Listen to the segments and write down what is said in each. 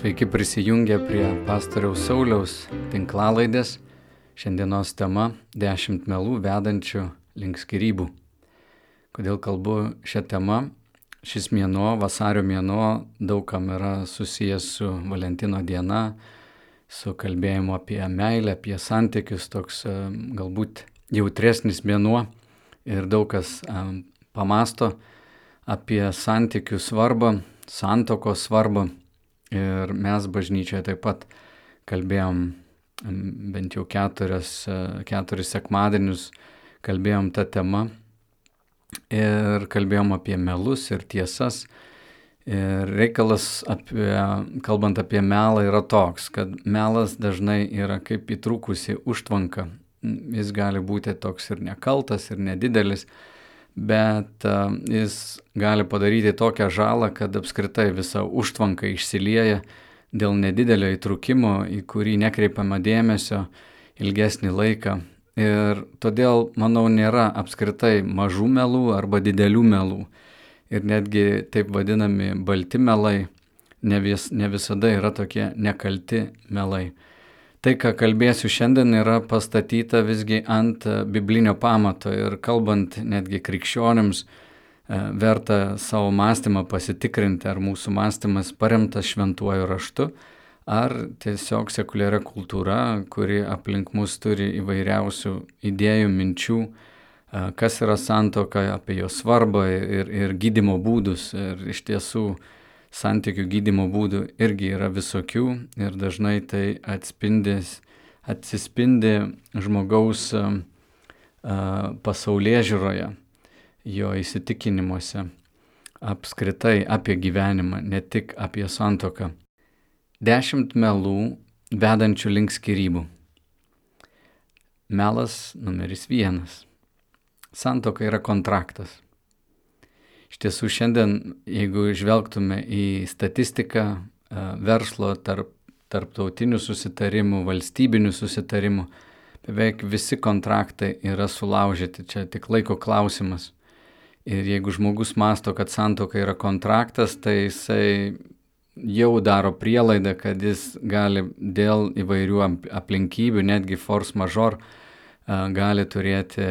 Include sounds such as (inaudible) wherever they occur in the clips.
Sveiki prisijungę prie pastoriaus Sauliaus tinklalaidės. Šiandienos tema - 10 melų vedančių link skirybų. Kodėl kalbu šią temą? Šis mėnuo, vasario mėnuo, daugam yra susijęs su Valentino diena, su kalbėjimu apie meilę, apie santykius, toks e, galbūt jautresnis mėnuo ir daug kas e, pamasto apie santykių svarbą, santokos svarbą Ir mes bažnyčioje taip pat kalbėjom bent jau keturias, keturis sekmadienius, kalbėjom tą temą ir kalbėjom apie melus ir tiesas. Ir reikalas, apie, kalbant apie melą, yra toks, kad melas dažnai yra kaip įtrūkusi užtvanka. Jis gali būti toks ir nekaltas, ir nedidelis, bet jis gali padaryti tokią žalą, kad apskritai visa užtvanka išsilieja dėl nedidelio įtrukimo, į kurį nekreipiama dėmesio ilgesnį laiką. Ir todėl, manau, nėra apskritai mažų melų arba didelių melų. Ir netgi taip vadinami balti melai ne, vis, ne visada yra tokie nekalti melai. Tai, ką kalbėsiu šiandien, yra pastatyta visgi ant e, biblinio pamato ir kalbant netgi krikščionims, e, verta savo mąstymą pasitikrinti, ar mūsų mąstymas paremtas šventuoju raštu, ar tiesiog sekuliaria kultūra, kuri aplink mus turi įvairiausių idėjų, minčių, e, kas yra santoka, apie jos svarbą ir, ir gydimo būdus. Ir iš tiesų santykių gydimo būdų irgi yra visokių ir dažnai tai atspindės, atsispindi žmogaus pasaulyje žiūroje, jo įsitikinimuose, apskritai apie gyvenimą, ne tik apie santoką. Dešimt melų vedančių link skirybų. Melas numeris vienas. Santoka yra kontraktas. Iš tiesų šiandien, jeigu žvelgtume į statistiką e, verslo tarp tarptautinių susitarimų, valstybinių susitarimų, beveik visi kontraktai yra sulaužyti, čia tik laiko klausimas. Ir jeigu žmogus masto, kad santoka yra kontraktas, tai jisai jau daro prielaidą, kad jis gali dėl įvairių aplinkybių, netgi force major, e, gali turėti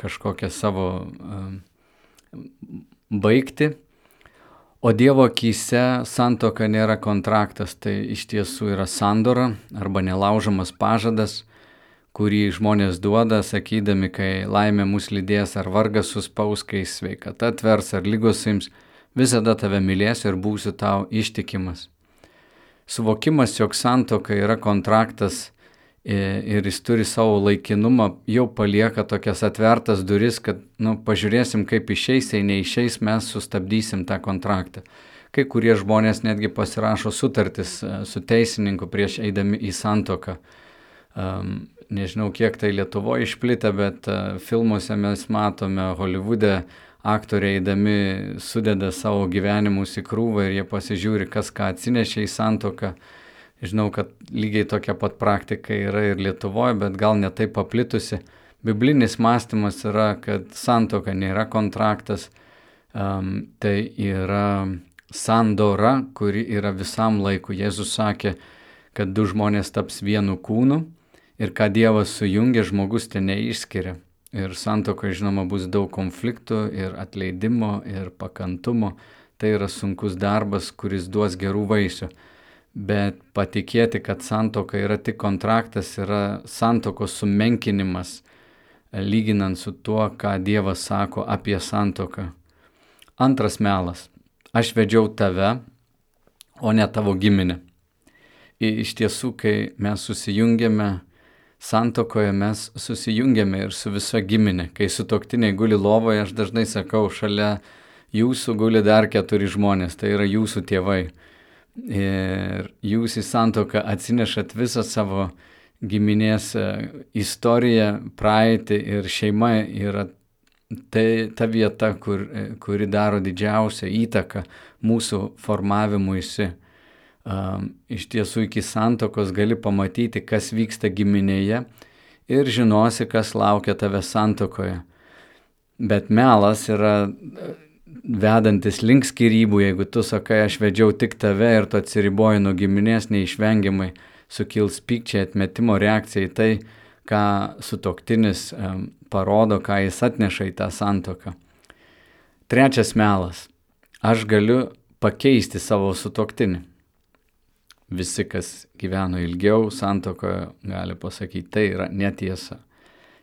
kažkokią savo e, baigti. O Dievo akise santoka nėra kontraktas, tai iš tiesų yra sandora arba nelaužomas pažadas, kurį žmonės duoda, sakydami, kai laimė mus lydės ar vargas suspaus, kai sveikata atvers ar lygos ims, visada tave mylės ir būsiu tau ištikimas. Suvokimas, jog santoka yra kontraktas, ir jis turi savo laikinumą, jau palieka tokias atvertas duris, kad, nu, pažiūrėsim, kaip išeis, jei neišeis, mes sustabdysim tą kontraktą. Kai kurie žmonės netgi pasirašo sutartis e, su teisininku prieš eidami į santoką. Um, nežinau, kiek tai Lietuvoje išplitę, bet uh, filmuose mes matome Hollywoode aktoriai eidami sudeda savo gyvenimus į krūvą ir jie pasižiūri, kas ką atsinešė į santoką. Uh, Žinau, kad lygiai tokia pat praktika yra ir Lietuvoje, bet gal netaip paplitusi. Biblinis mąstymas yra, kad santoka nėra kontraktas, um, tai yra sandora, kuri yra visam laiku. Jėzus sakė, kad du žmonės taps vienu kūnu ir ką Dievas sujungia, žmogus ten neišskiria. Ir santoka, žinoma, bus daug konfliktų ir atleidimo ir pakantumo. Tai yra sunkus darbas, kuris duos gerų vaisių bet patikėti, kad santoka yra tik kontraktas, yra santokos sumenkinimas, lyginant su tuo, ką Dievas sako apie santoką. Antras melas. Aš vedžiau tave, o ne tavo giminę. Iš tiesų, kai mes susijungiame santokoje, mes susijungiame ir su visa giminė. Kai su toktiniai guli lovoje, aš dažnai sakau, šalia jūsų guli dar keturi žmonės, tai yra jūsų tėvai ir jūs į santoką atsinešat visą savo giminės e, istoriją, praeitį ir šeima yra tai ta vieta, kur, e, kuri daro didžiausią įtaką mūsų formavimuisi. Um, iš tiesų iki santokos gali pamatyti, kas vyksta giminėje ir žinosi, kas laukia tave santokoje. Bet melas yra vedantis link skirybų, jeigu tu sakai, aš vedžiau tik tave ir tu atsiriboji nuo giminės, neišvengiamai sukils pykčiai, atmetimo reakcija į tai, ką sutoktinis parodo, ką jis atneša į tą santoką. Trečias melas. Aš galiu pakeisti savo sutoktinį. Visi, kas gyveno ilgiau santokoje, gali pasakyti, tai yra netiesa.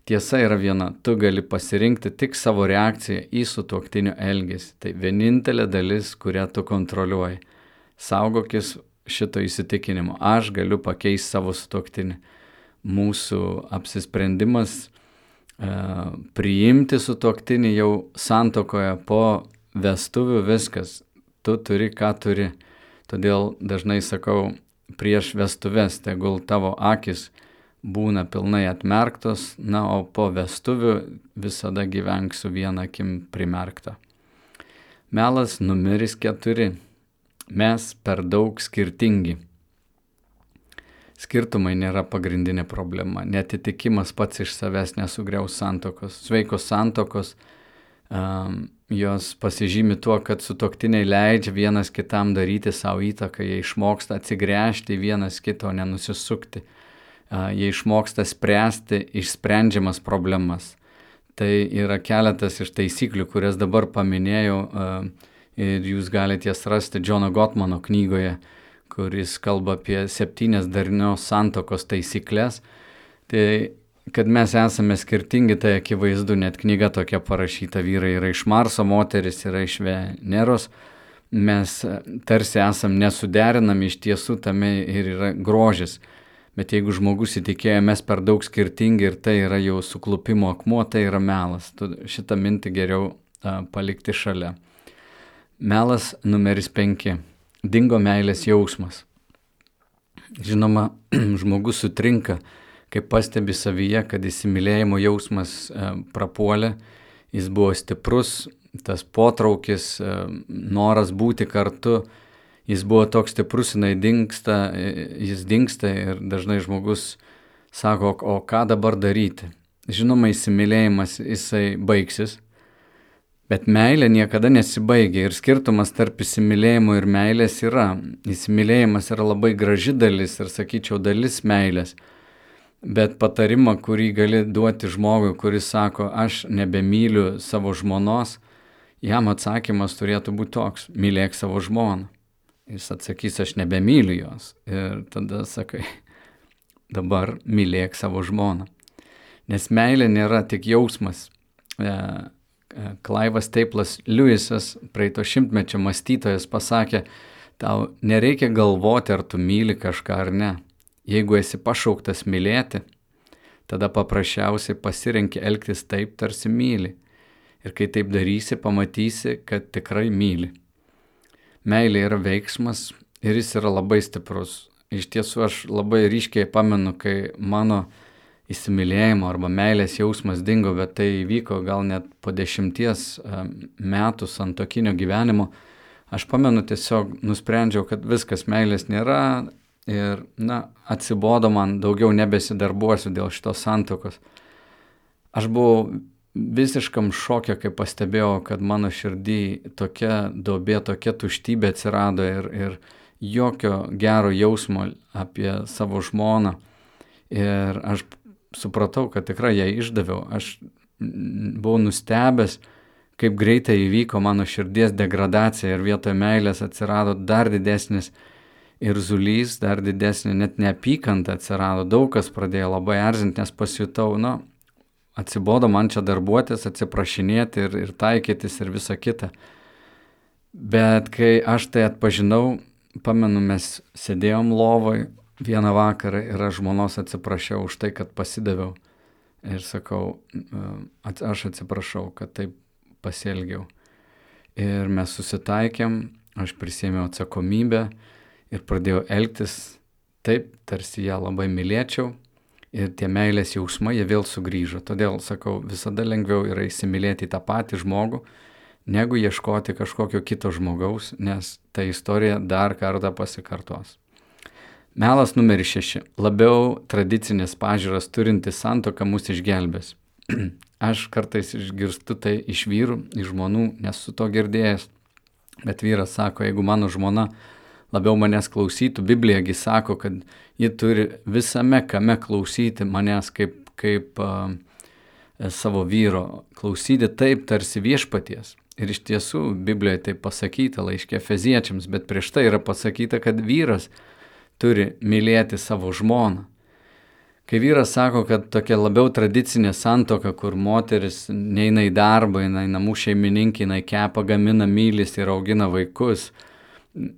Tiesa yra viena, tu gali pasirinkti tik savo reakciją į sutuoktinio elgesį. Tai vienintelė dalis, kurią tu kontroliuoji. Saugokis šito įsitikinimo. Aš galiu pakeisti savo sutuoktinį. Mūsų apsisprendimas e, priimti sutuoktinį jau santokoje po vestuvių viskas. Tu turi, ką turi. Todėl dažnai sakau, prieš vestuves tegul tavo akis būna pilnai atmerktos, na, o po vestuvių visada gyvenk su viena akim primerkta. Melas numeris keturi. Mes per daug skirtingi. Skirtumai nėra pagrindinė problema. Netitikimas pats iš savęs nesugriaus santokos. Sveikos santokos um, jos pasižymi tuo, kad sutoktiniai leidžia vienas kitam daryti savo įtaką, jie išmoksta atsigręžti vienas kito, nenusisukti jie išmoksta spręsti išsprendžiamas problemas. Tai yra keletas iš taisyklių, kurias dabar paminėjau ir jūs galite jas rasti Džono Gotmano knygoje, kuris kalba apie septynias darnios santokos taisyklės. Tai kad mes esame skirtingi, tai akivaizdu, net knyga tokia parašyta, vyrai yra iš Marso, moteris yra iš Veneros, mes tarsi esam nesuderinami, iš tiesų tame ir yra grožis. Bet jeigu žmogus įtikėjo, mes per daug skirtingi ir tai yra jau suklupimo akmuo, tai yra melas. Tu šitą mintį geriau a, palikti šalia. Melas numeris penki. Dingo meilės jausmas. Žinoma, (clears throat) žmogus sutrinka, kai pastebi savyje, kad įsimylėjimo jausmas a, prapuolė, jis buvo stiprus, tas potraukis, a, noras būti kartu, jis buvo toks stiprus, jinai dinksta, jis dinksta ir dažnai žmogus sako, o ką dabar daryti. Žinoma, įsimylėjimas jisai baigsis, bet meilė niekada nesibaigia ir skirtumas tarp įsimylėjimo ir meilės yra. Įsimylėjimas yra labai graži dalis ir, sakyčiau, dalis meilės. Bet patarimą, kurį gali duoti žmogui, kuris sako, aš nebemyliu savo žmonos, jam atsakymas turėtų būti toks - mylėk savo žmoną. Jis atsakys, aš nebemyliu jos. Ir tada sakai, dabar mylėk savo žmoną. Nes meilė nėra tik jausmas. Klaivas e, Teiplas Lewisas, praeito šimtmečio mąstytojas, pasakė, tau nereikia galvoti, ar tu myli kažką ar ne. Jeigu esi pašauktas mylėti, tada paprasčiausiai pasirenki elgtis taip, tarsi myli. Ir kai taip darysi, pamatysi, kad tikrai myli meilė yra veiksmas ir jis yra labai stiprus. Iš tiesų aš labai ryškiai pamenu, kai mano įsimylėjimo arba meilės jausmas dingo, bet tai įvyko gal net po dešimties e, metų santokinio gyvenimo. Aš pamenu tiesiog nusprendžiau, kad viskas meilės nėra ir, na, atsibodo man, daugiau nebesidarbuosiu dėl šitos santokos. Aš buvau visiškam šokė, kai pastebėjau, kad mano širdį tokia dobė, tokia tuštybė atsirado ir, ir jokio gero jausmo apie savo žmoną. Ir aš supratau, kad tikrai ją išdaviau. Aš buvau nustebęs, kaip greitai įvyko mano širdies degradacija ir vietoje meilės atsirado dar didesnis ir zulys, dar didesnė net neapykanta atsirado. Daug kas pradėjo labai erzinti, nes pasijutau, nu, atsibodo man čia darbuotis, atsiprašinėti ir, ir taikytis ir visa kita. Bet kai aš tai atpažinau, pamenu, mes sėdėjom lovoj vieną vakarą ir aš žmonos atsiprašiau už tai, kad pasidaviau. Ir sakau, aš atsiprašau, kad taip pasielgiau. Ir mes susitaikėm, aš prisėmiau atsakomybę ir pradėjau elgtis taip, tarsi ją labai mylėčiau ir tie meilės jausmai, jie vėl sugrįžo. Todėl, sakau, visada lengviau yra įsimylėti tą patį žmogų, negu ieškoti kažkokio kito žmogaus, nes ta istorija dar kartą pasikartos. Melas numeris šeši. Labiau tradicinės pažiūras turinti santoka mus išgelbės. (clears throat) Aš kartais išgirstu tai iš vyrų, iš žmonų, nesu to girdėjęs. Bet vyras sako, jeigu mano žmona labiau manęs klausytų, Biblijągi sako, kad ji turi visame kame klausyti manęs kaip, kaip uh, savo vyro, klausyti taip tarsi viešpaties. Ir iš tiesų Biblijoje tai pasakyta laiškė feziečiams, bet prieš tai yra pasakyta, kad vyras turi mylėti savo žmoną. Kai vyras sako, kad tokia labiau tradicinė santoka, kur moteris neina į darbą, jinai namų šeimininkė, jinai kepa, gamina, mylis ir augina vaikus,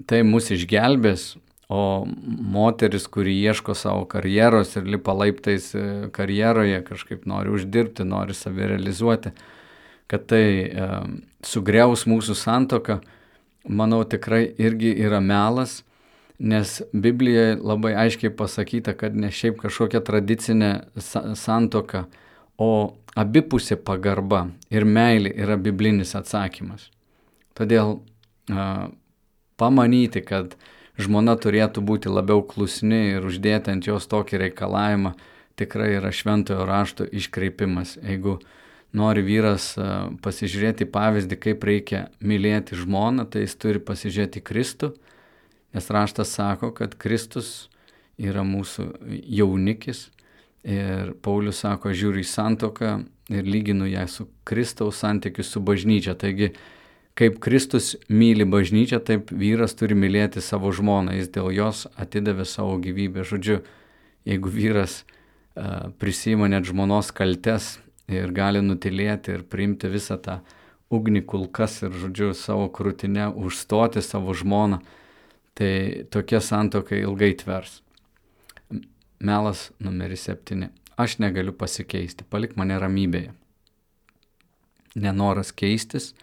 tai mus išgelbės, o moteris, kuri ieško savo karjeros ir lipa laiptais e, karjeroje, kažkaip nori uždirbti, nori savirealizuoti, kad tai e, sugriaus mūsų santoką, manau tikrai irgi yra melas nes Biblijoje labai aiškiai pasakyta, kad ne šiaip kažkokia tradicinė santoka, o abipusė pagarba ir meilė yra biblinis atsakymas. Todėl a, pamanyti, kad žmona turėtų būti labiau klusni ir uždėti ant jos tokį reikalavimą, tikrai yra šventojo rašto iškreipimas. Jeigu nori vyras pasižiūrėti pavyzdį, kaip reikia mylėti žmoną, tai jis turi pasižiūrėti Kristų Nes raštas sako, kad Kristus yra mūsų jaunikis ir Paulius sako, žiūriu į santoką ir lyginu ją su Kristaus santykiu su bažnyčia. Taigi, kaip Kristus myli bažnyčią, taip vyras turi mylėti savo žmoną, jis dėl jos atidavė savo gyvybę. Žodžiu, jeigu vyras uh, prisima net žmonos kaltes ir gali nutilėti ir priimti visą tą ugnį kulkas ir, žodžiu, savo krūtinę užstoti savo žmoną, tai tokia santoka ilgai tvers. Melas numeris septyni. Aš negaliu pasikeisti, palik mane ramybėje. Nenoras keistis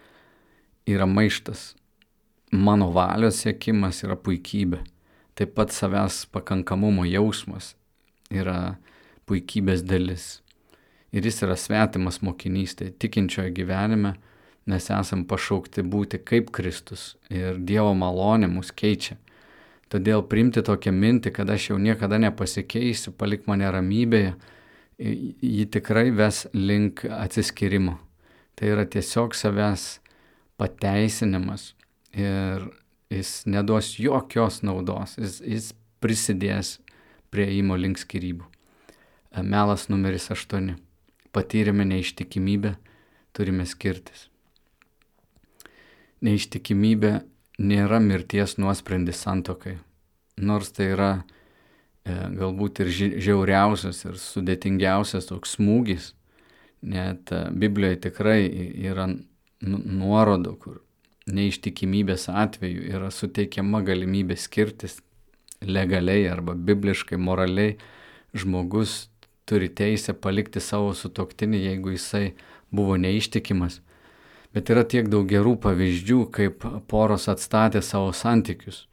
yra maištas. Mano valios siekimas yra puikybė. Taip pat savęs pakankamumo jausmas yra puikybės dalis. Ir jis yra svetimas mokinys, tai tikinčiojo gyvenime mes esam pašaukti būti kaip Kristus ir Dievo malonė mus keičia. Todėl priimti tokią mintį, kad aš jau niekada nepasikeisiu, palik mane ramybėje, ji tikrai ves link atsiskirimo. Tai yra tiesiog savęs pateisinimas ir jis neduos jokios naudos, jis, jis prisidės prie įmo link skirybų. Melas numeris 8. Patyrėme neištikimybę, turime skirtis. Neištikimybė nėra mirties nuosprendis santokai, nors tai yra e, galbūt ir žiauriausias ir sudėtingiausias toks smūgis, net e, Biblijoje tikrai yra nuorodų, kur neištikimybės atveju yra suteikiama galimybė skirtis legaliai arba bibliškai, moraliai, žmogus turi teisę palikti savo sutoktinį, jeigu jisai buvo neištikimas. Bet yra tiek daug gerų pavyzdžių, kaip poros atstatė savo santykius.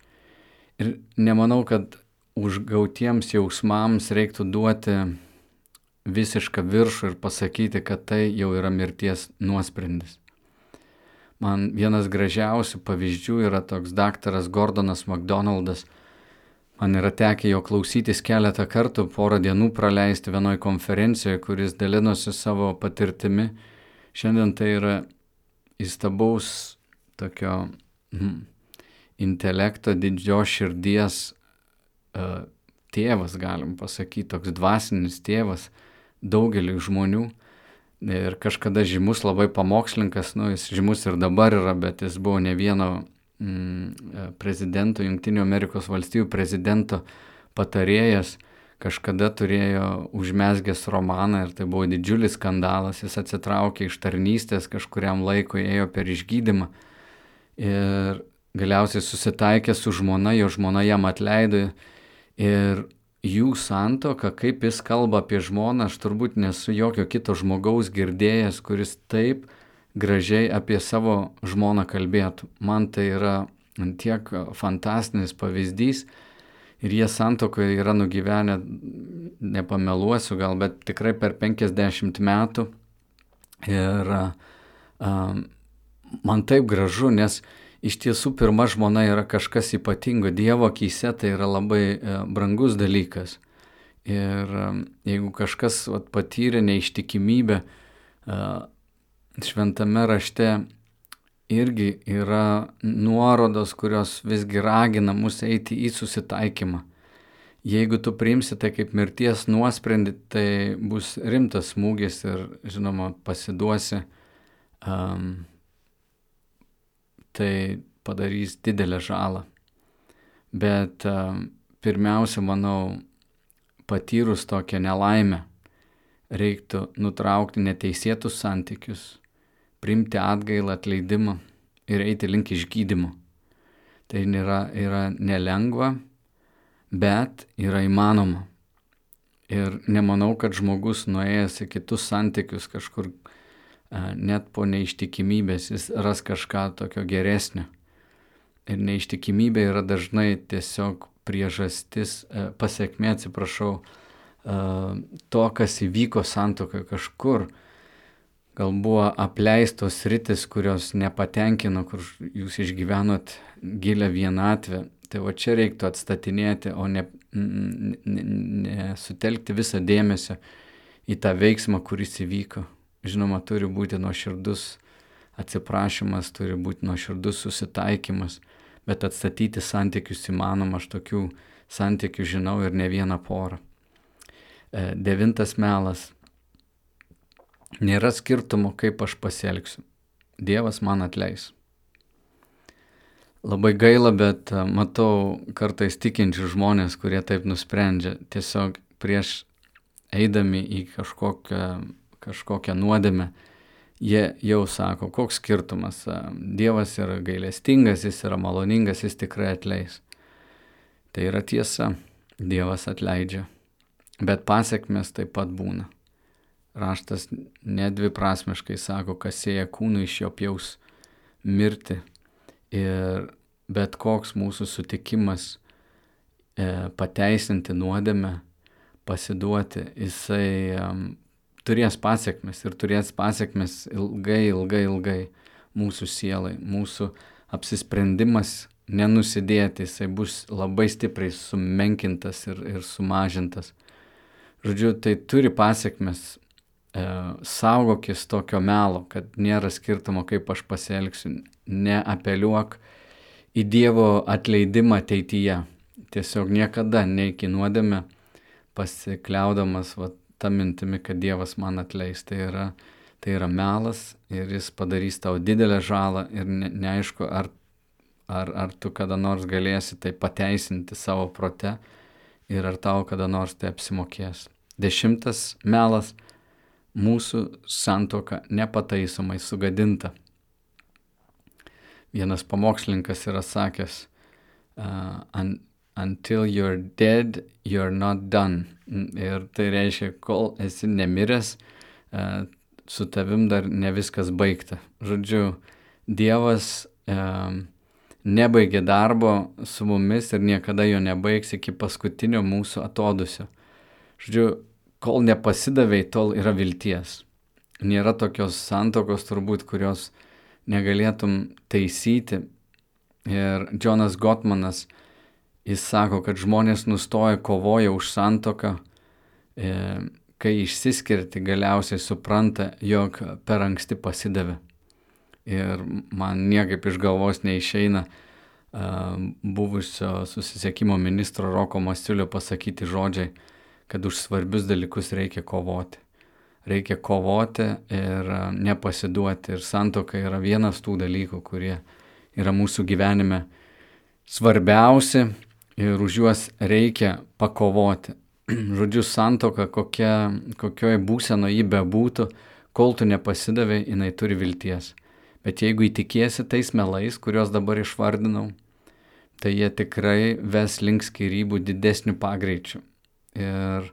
Ir nemanau, kad užgautiems jausmams reiktų duoti visišką viršų ir pasakyti, kad tai jau yra mirties nuosprendis. Man vienas gražiausių pavyzdžių yra toks daktaras Gordonas McDonaldas. Man yra tekę jo klausytis keletą kartų, porą dienų praleisti vienoje konferencijoje, kuris dalinosi savo patirtimi. Šiandien tai yra įstabaus tokio mm, intelekto, didžios širdies uh, tėvas, galim pasakyti, toks dvasinis tėvas daugeliu žmonių. Ir kažkada žymus labai pamokslininkas, nu jis žymus ir dabar yra, bet jis buvo ne vieno mm, prezidento, Junktinių Amerikos valstybių prezidento patarėjas, kažkada turėjo užmesgęs romaną ir tai buvo didžiulis skandalas, jis atsitraukė iš tarnystės, kažkuriam laikui ėjo per išgydymą ir galiausiai susitaikė su žmona, jo žmona jam atleido ir jų santoka, kaip jis kalba apie žmoną, aš turbūt nesu jokio kito žmogaus girdėjęs, kuris taip gražiai apie savo žmoną kalbėtų. Man tai yra tiek fantastinis pavyzdys, ir jie santokoje yra nugyvenę, nepameluosiu gal, bet tikrai per 50 metų. Ir um, man taip gražu, nes iš tiesų pirma žmona yra kažkas ypatingo, Dievo akise tai yra labai uh, brangus dalykas. Ir um, jeigu kažkas vat, patyrė neištikimybę, šventame rašte irgi yra nuorodos, kurios visgi ragina mus eiti į susitaikymą. Jeigu tu priimsi tai kaip mirties nuosprendį, tai bus rimtas smūgis ir, žinoma, pasiduosi, um, tai padarys didelę žalą. Bet um, pirmiausia, manau, patyrus tokią nelaimę, reiktų nutraukti neteisėtus santykius, priimti atgailą, atleidimą ir eiti link išgydymo. Tai nėra, yra nelengva, bet yra įmanoma. Ir nemanau, kad žmogus nuėjęs į kitus santykius kažkur net po neištikimybės jis ras kažką tokio geresnio. Ir neištikimybė yra dažnai tiesiog priežastis, pasiekmė, atsiprašau, to, kas įvyko santokai kažkur. Gal buvo apleistos rytis, kurios nepatenkino, kur jūs išgyvenot gilę vienatvę. Tai va čia reiktų atstatinėti, o ne, ne, ne sutelkti visą dėmesį į tą veiksmą, kuris įvyko. Žinoma, turi būti nuoširdus atsiprašymas, turi būti nuoširdus susitaikymas, bet atstatyti santykius įmanoma, aš tokių santykių žinau ir ne vieną porą. E, devintas melas. Nėra skirtumo, kaip aš pasielgsiu. Dievas man atleis. Labai gaila, bet e, matau kartais tikinčių žmonės, kurie taip nusprendžia. Tiesiog prieš eidami į kažkokią, kažkokią nuodėmę, jie jau sako, koks skirtumas. Dievas yra gailestingas, jis yra maloningas, jis tikrai atleis. Tai yra tiesa, Dievas atleidžia. Bet pasiekmes taip pat būna. Raštas nedviprasmiškai sako, kas sėja kūnų iš jo pjaus mirti. Ir bet koks mūsų sutikimas e, pateisinti nuodėmę, pasiduoti, jisai turės pasiekmes ir turės pasiekmes ilgai, ilgai, ilgai mūsų sielai. Mūsų apsisprendimas nenusidėti, jisai bus labai stipriai sumenkintas ir, ir sumažintas. Žodžiu, tai turi pasiekmes. E, saugokis tokio melo, kad nėra skirtumo, kaip aš pasielgsiu. Neapeliuok į Dievo atleidimą ateityje. Tiesiog niekada neiki nuodėme pasikliaudamas va, tą mintimi, kad Dievas man atleis. Tai yra, tai yra melas ir jis padarys tau didelę žalą ir ne, neaišku, ar, ar, ar tu kada nors galėsi tai pateisinti savo prote ir ar tau kada nors tai apsimokės. Dešimtas melas - mūsų santoka nepataisomai sugadinta. Vienas pamokslininkas yra sakęs, uh, until you're dead, you're not done. Ir tai reiškia, kol esi nemiręs, uh, su tavim dar ne viskas baigta. Žodžiu, Dievas uh, nebaigė darbo su mumis ir niekada jo nebaigs iki paskutinio mūsų atodusio. Žodžiu, kol nepasidavai, tol yra vilties. Nėra tokios santokos turbūt, kurios negalėtum taisyti. Ir Jonas Gottmanas, jis sako, kad žmonės nustoja kovoja už santoką, e, kai išsiskirti galiausiai supranta, jog per anksti pasidavė. Ir man niekaip iš galvos neišeina buvusio susisiekimo ministro Roko Masiulio pasakyti žodžiai, kad už svarbius dalykus reikia kovoti. Reikia kovoti ir e, nepasiduoti. Ir santoka yra vienas tų dalykų, kurie yra mūsų gyvenime svarbiausi ir už juos reikia pakovoti. (clears throat) Žodžiu, santoka, kokia, kokioje būsenoje jį bebūtų, kol tu nepasidavai, jinai turi vilties. Bet jeigu įtikėsi tais melais, kuriuos dabar išvardinau, tai jie tikrai ves link skirybų didesnių pagreičių. Ir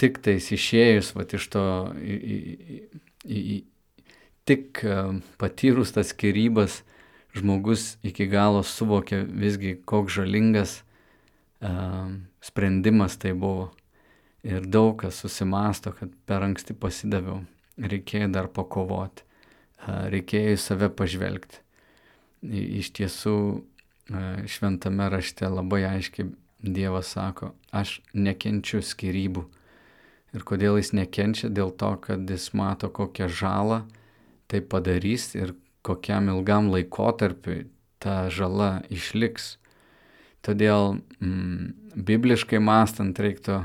tik tais išėjus va, iš to, į, į, į, į, tik e, patyrus tas skirybas, žmogus iki galo suvokia visgi, koks žalingas uh, sprendimas tai buvo. Ir daug kas susimasto, kad per anksti pasidaviau, reikėjo dar pakovoti, uh, reikėjo į save pažvelgti. Iš tiesų, uh, šventame rašte labai aiškiai Dievas sako, aš nekenčiu skirybų. Ir kodėl jis nekenčia? Dėl to, kad jis mato, kokią žalą tai padarys ir kokiam ilgam laikotarpiui ta žala išliks. Todėl mm, bibliškai mastant reiktų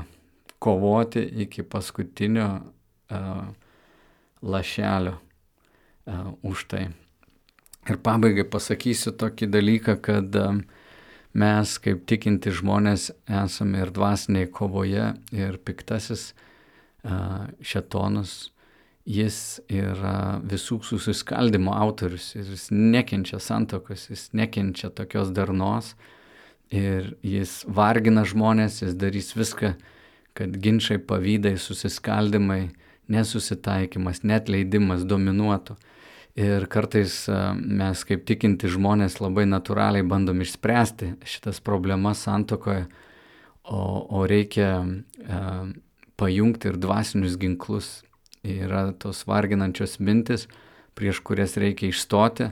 kovoti iki paskutinio uh, lašelio uh, už tai. Ir pabaigai pasakysiu tokį dalyką, kad uh, mes kaip tikinti žmonės esame ir dvasiniai kovoje ir piktasis šetonas, jis yra visų susiskaldimo autorius ir jis nekenčia santokos, jis nekenčia tokios darnos ir jis vargina žmonės, jis darys viską, kad ginčiai, pavydai, susiskaldimai, nesusitaikymas, net leidimas dominuotų. Ir kartais mes kaip tikinti žmonės labai natūraliai bandom išspręsti šitas problemas santokoje, o, o reikia e, pajungti ir dvasinius ginklus. Yra tos varginančios mintis, prieš kurias reikia išstoti,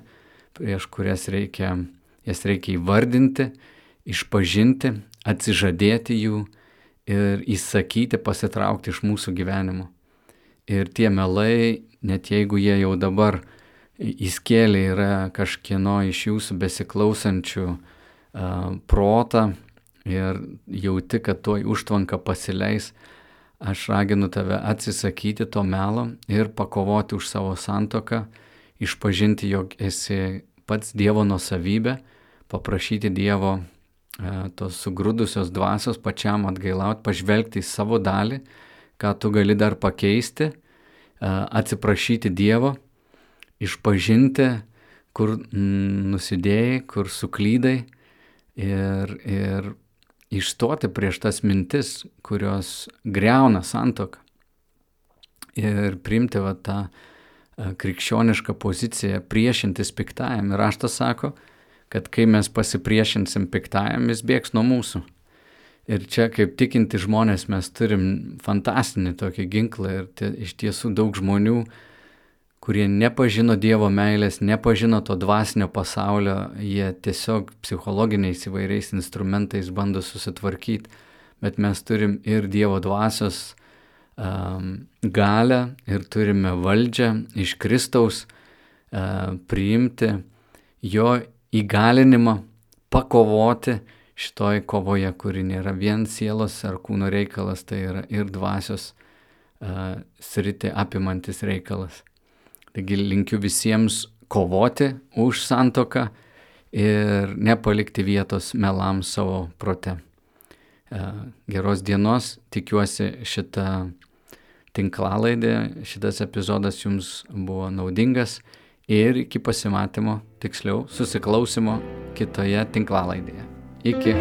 prieš kurias reikia, jas reikia įvardinti, išpažinti, atsižadėti jų ir įsakyti pasitraukti iš mūsų gyvenimo. Ir tie melai, net jeigu jie jau dabar įskėlė yra kažkieno iš jūsų besiklausančių uh, protą ir jauti, kad tuoj užtvanka pasileis, aš raginu tave atsisakyti to melo ir pakovoti už savo santoką, išpažinti, jog esi pats Dievo nusavybė, paprašyti Dievo uh, tos sugrūdusios dvasios pačiam atgailauti, pažvelgti į savo dalį, ką tu gali dar pakeisti, uh, atsiprašyti Dievo išpažinti, kur nusidėjai, kur suklydai ir, ir išstoti prieš tas mintis, kurios greuna santoką. Ir priimti va tą krikščionišką poziciją priešintis piktajam. Ir raštas sako, kad kai mes pasipriešinsim piktajam, jis bėgs nuo mūsų. Ir čia kaip tikinti žmonės mes turim fantastinį tokį ginklą ir tie, iš tiesų daug žmonių uh, kurie nepažino Dievo meilės, nepažino to dvasinio pasaulio, jie tiesiog psichologiniais įvairiais instrumentais bando susitvarkyti, bet mes turim ir Dievo dvasios um, galę ir turime valdžią iš Kristaus uh, priimti jo įgalinimą, pakovoti šitoj kovoje, kuri nėra vien sielos ar kūno reikalas, tai yra ir dvasios uh, sritį apimantis reikalas. Taigi linkiu visiems kovoti už santoką ir nepalikti vietos melam savo prote. E, geros dienos, tikiuosi šitą tinklalaidę, šitas epizodas jums buvo naudingas ir iki pasimatymo, tiksliau susiklausimo kitoje tinklalaidėje. Iki.